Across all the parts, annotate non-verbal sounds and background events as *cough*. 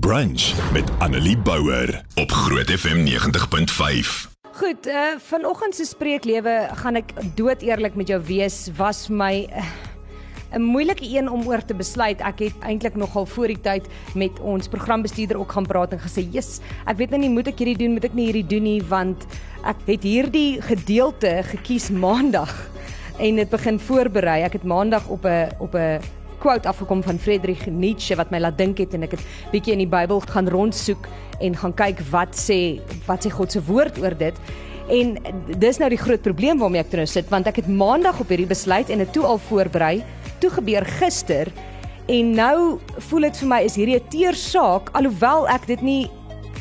Brunch met Annelie Bouwer op Groot FM 90.5. Goed, uh vanoggend se spreeklewe gaan ek dood eerlik met jou wees, was vir my uh, 'n moeilike een om oor te besluit. Ek het eintlik nogal voor die tyd met ons programbestuurder ook gaan praat en gesê, "Jesus, ek weet nou nie moet ek hierdie doen, moet ek nie hierdie doen nie, want ek het hierdie gedeelte gekies maandag en dit begin voorberei. Ek het maandag op 'n op 'n quote afgekom van Friedrich Nietzsche wat my laat dink het en ek het bietjie in die Bybel gaan rondsoek en gaan kyk wat sê wat sê God se woord oor dit. En dis nou die groot probleem waarmee ek toe nou sit want ek het maandag op hierdie besluit en dit toe al voorberei. Toe gebeur gister en nou voel dit vir my is hierdie 'n teer saak alhoewel ek dit nie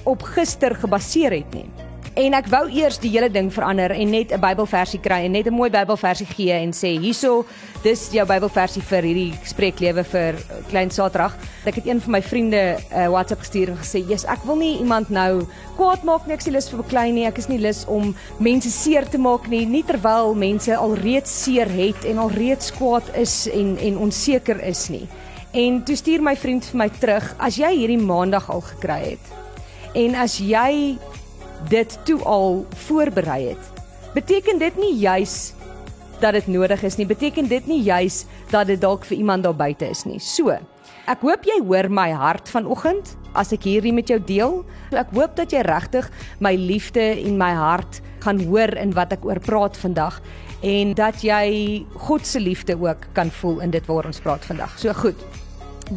op gister gebaseer het nie. En ek wou eers die hele ding verander en net 'n Bybelversie kry en net 'n mooi Bybelversie gee en sê hierso, dis jou Bybelversie vir hierdie spreeklewe vir Klein Saterdag. Ek het een van my vriende 'n uh, WhatsApp gestuur en gesê, "Jesus, ek wil nie iemand nou kwaad maak nie. Ek is nie lus vir beklein nie. Ek is nie lus om mense seer te maak nie, nie terwyl mense alreeds seer het en alreeds kwaad is en en onseker is nie." En toe stuur my vriend vir my terug, "As jy hierdie maandag al gekry het en as jy dit toe al voorberei het. Beteken dit nie juis dat dit nodig is nie. Beteken dit nie juis dat dit dalk vir iemand daar buite is nie. So, ek hoop jy hoor my hart vanoggend as ek hierdie met jou deel. Ek hoop dat jy regtig my liefde en my hart gaan hoor in wat ek oor praat vandag en dat jy God se liefde ook kan voel in dit waaroor ons praat vandag. So goed.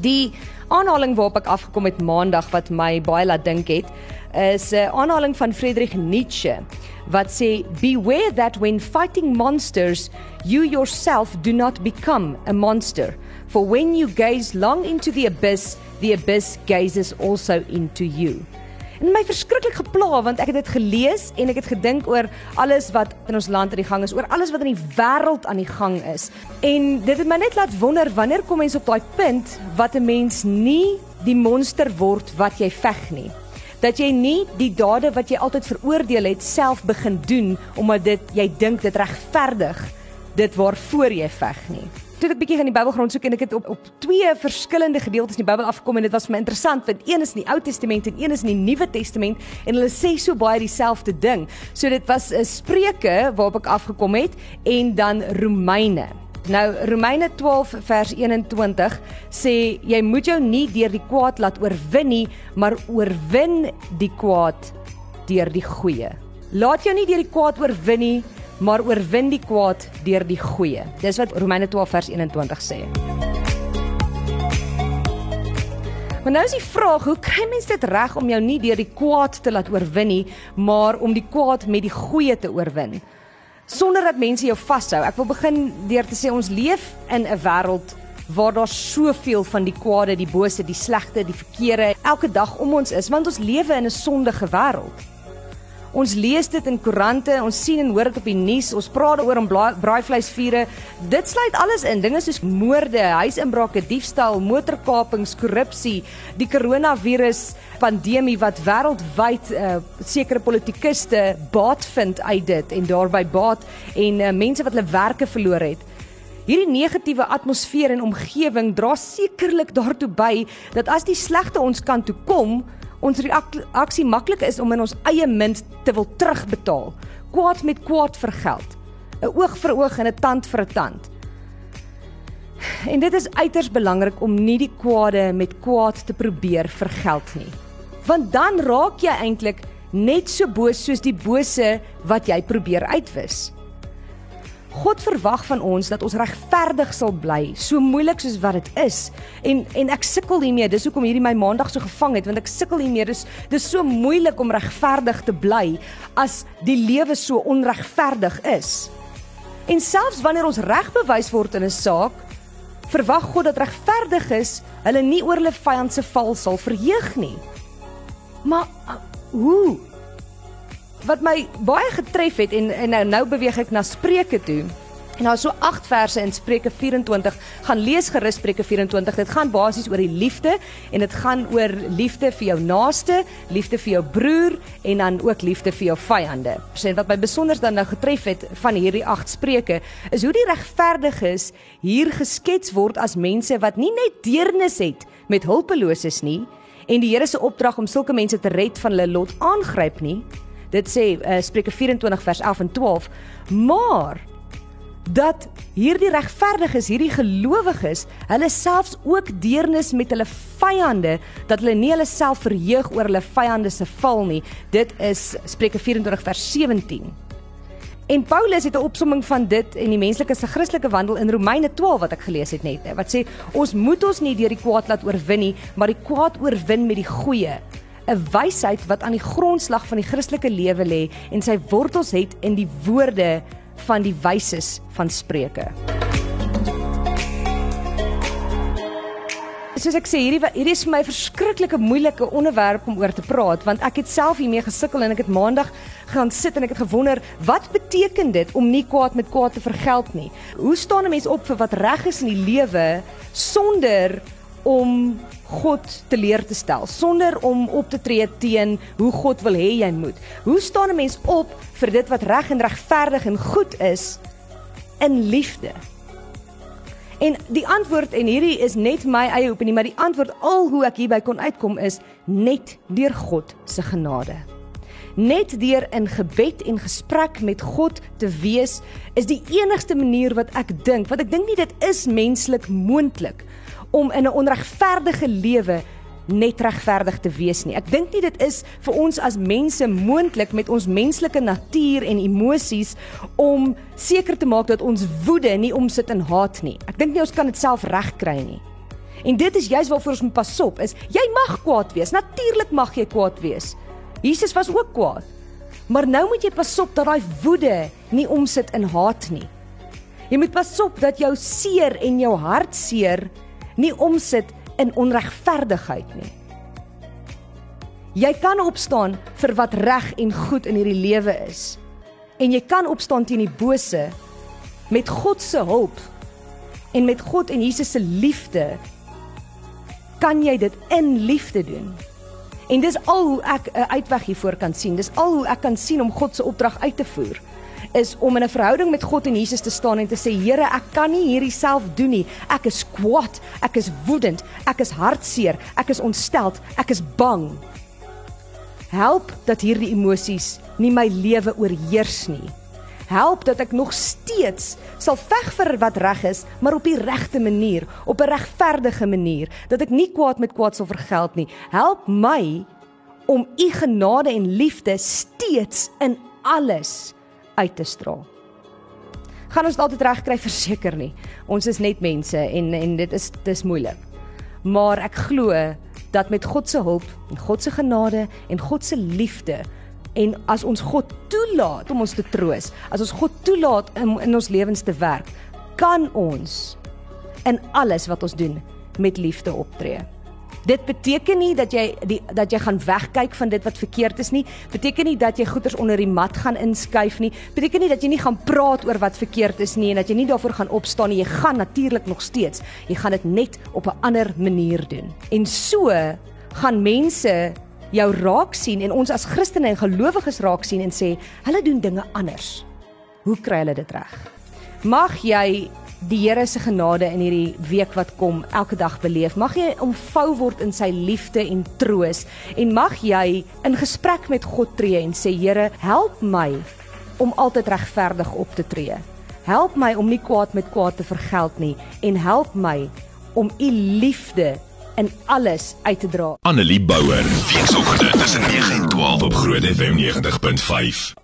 Die aanhaling waarop ek afgekom het maandag wat my baie laat dink het, is 'n aanhaling van Friedrich Nietzsche wat sê beware that when fighting monsters you yourself do not become a monster. For when you gaze long into the abyss the abyss gazes also into you my verskriklik gepla want ek het dit gelees en ek het gedink oor alles wat in ons land aan die gang is oor alles wat in die wêreld aan die gang is en dit het my net laat wonder wanneer kom mens op daai punt wat 'n mens nie die monster word wat jy veg nie dat jy nie die dade wat jy altyd veroordeel het self begin doen omdat dit jy dink dit regverdig dit waarvoor jy veg nie. Toe ek bietjie in die Bybelgrond soek en ek het op op twee verskillende gedeeltes in die Bybel afgekom en dit was vir my interessant want een is in die Ou Testament en een is in die Nuwe Testament en hulle sê so baie dieselfde ding. So dit was 'n Spreuke waarop ek afgekom het en dan Romeine. Nou Romeine 12 vers 21 sê jy moet jou nie deur die kwaad laat oorwin nie, maar oorwin die kwaad deur die goeie. Laat jou nie deur die kwaad oorwin nie, maar oorwin die kwaad deur die goeie. Dis wat Romeine 12 vers 21 sê. Maar nou is die vraag, hoe kry mens dit reg om jou nie deur die kwaad te laat oorwin nie, maar om die kwaad met die goeie te oorwin? sonder dat mense jou vashou. Ek wil begin deur te sê ons leef in 'n wêreld waar daar soveel van die kwade, die bose, die slegte, die verkeerde elke dag om ons is, want ons lewe in 'n sondige wêreld. Ons lees dit in koerante, ons sien en hoor dit op die nuus, ons praat daaroor om braaivleisvure. Dit sluit alles in, dinge soos moorde, huisinbrake, diefstal, motorkapings, korrupsie, die koronavirus pandemie wat wêreldwyd uh, sekere politikuste baat vind uit dit en daarby baat en uh, mense wat hulle werke verloor het. Hierdie negatiewe atmosfeer en omgewing dra sekerlik daartoe by dat as die slegte ons kant toe kom, ons reaksie maklik is om in ons eie munt te wil terugbetaal. Kwaad met kwaad vergeld. 'n Oog vir oog en 'n tand vir 'n tand. En dit is uiters belangrik om nie die kwade met kwaad te probeer vergeld nie. Want dan raak jy eintlik net so boos soos die bose wat jy probeer uitwis. God verwag van ons dat ons regverdig sal bly, so moeilik soos wat dit is. En en ek sukkel hiermee. Dis hoekom hierdie my maandag so gevang het, want ek sukkel hiermee. Dis dis so moeilik om regverdig te bly as die lewe so onregverdig is. En selfs wanneer ons reg bewys word in 'n saak, verwag God dat regverdig is, hulle nie oor hulle vyand se val sal verheug nie. Maar hoe wat my baie getref het en en nou nou beweeg ek na Spreuke toe. En daar is so 8 verse in Spreuke 24. Gaan lees gerus Spreuke 24. Dit gaan basies oor die liefde en dit gaan oor liefde vir jou naaste, liefde vir jou broer en dan ook liefde vir jou vyande. Sien wat my besonder dan nou getref het van hierdie 8 Spreuke is hoe die regverdiges hier geskets word as mense wat nie net deernis het met hulpeloses nie en die Here se opdrag om sulke mense te red van hulle lot aangryp nie. Dit sê uh, Spreuke 24 vers 11 en 12. Maar dat hierdie regverdiges, hierdie gelowiges, hulle selfs ook deernis met hulle vyande, dat hulle nie hulle self verheug oor hulle vyande se val nie. Dit is Spreuke 24 vers 17. En Paulus het 'n opsomming van dit en die menslike se Christelike wandel in Romeine 12 wat ek gelees het net. Wat sê ons moet ons nie deur die kwaad laat oorwin nie, maar die kwaad oorwin met die goeie. 'n Wysheid wat aan die grondslag van die Christelike lewe lê en sy wortels het in die woorde van die wyses van Spreuke. Soos ek sê, hierdie hierdie is vir my 'n verskriklike moeilike onderwerp om oor te praat want ek het self hiermee gesukkel en ek het maandag gaan sit en ek het gewonder wat beteken dit om nie kwaad met kwaad te vergeld nie. Hoe staan 'n mens op vir wat reg is in die lewe sonder om God te leer te stel sonder om op te tree teen hoe God wil hê jy moet. Hoe staan 'n mens op vir dit wat reg en regverdig en goed is in liefde? En die antwoord en hierdie is net my eie opinie, maar die antwoord al hoe ek hierby kon uitkom is net deur God se genade. Net deur in gebed en gesprek met God te wees is die enigste manier wat ek dink, want ek dink nie dit is menslik moontlik om in 'n onregverdige lewe net regverdig te wees nie. Ek dink nie dit is vir ons as mense moontlik met ons menslike natuur en emosies om seker te maak dat ons woede nie omsit in haat nie. Ek dink nie ons kan dit self regkry nie. En dit is juist waarvoor ons moet pas op is jy mag kwaad wees. Natuurlik mag jy kwaad wees. Jesus was ook kwaad. Maar nou moet jy pas op dat daai woede nie omsit in haat nie. Jy moet pas op dat jou seer en jou hartseer nie omsit in onregverdigheid nie. Jy kan opstaan vir wat reg en goed in hierdie lewe is. En jy kan opstaan teen die bose met God se hulp en met God en Jesus se liefde kan jy dit in liefde doen. En dis al hoe ek 'n uitweg hiervoor kan sien. Dis al hoe ek kan sien om God se opdrag uit te voer is om in 'n verhouding met God en Jesus te staan en te sê Here, ek kan nie hierdie self doen nie. Ek is kwaad, ek is woedend, ek is hartseer, ek is ontsteld, ek is bang. Help dat hierdie emosies nie my lewe oorheers nie. Help dat ek nog steeds sal veg vir wat reg is, maar op die regte manier, op 'n regverdige manier, dat ek nie kwaad met kwaad sal vergeld nie. Help my om u genade en liefde steeds in alles uit te straal. Gaan ons dit altyd regkry *laughs* verseker nie. Ons is net mense en en dit is dis moeilik. Maar ek glo dat met God se hulp en God se genade en God se liefde en as ons God toelaat om ons te troos, as ons God toelaat in, in ons lewens te werk, kan ons in alles wat ons doen met liefde optree. Dit beteken nie dat jy die dat jy gaan wegkyk van dit wat verkeerd is nie. Beteken nie dat jy goeders onder die mat gaan inskuif nie. Beteken nie dat jy nie gaan praat oor wat verkeerd is nie en dat jy nie daarvoor gaan opstaan nie. Jy gaan natuurlik nog steeds. Jy gaan dit net op 'n ander manier doen. En so gaan mense jou raak sien en ons as Christene en gelowiges raak sien en sê, hulle doen dinge anders. Hoe kry hulle dit reg? Mag jy die Here se genade in hierdie week wat kom elke dag beleef. Mag jy omvou word in sy liefde en troos en mag jy in gesprek met God tree en sê Here, help my om altyd regverdig op te tree. Help my om nie kwaad met kwaad te vergeld nie en help my om u liefde in alles uit te dra. Annelie Bouwer, weekoggend tussen 9 en 12 op Groot FM 90.5.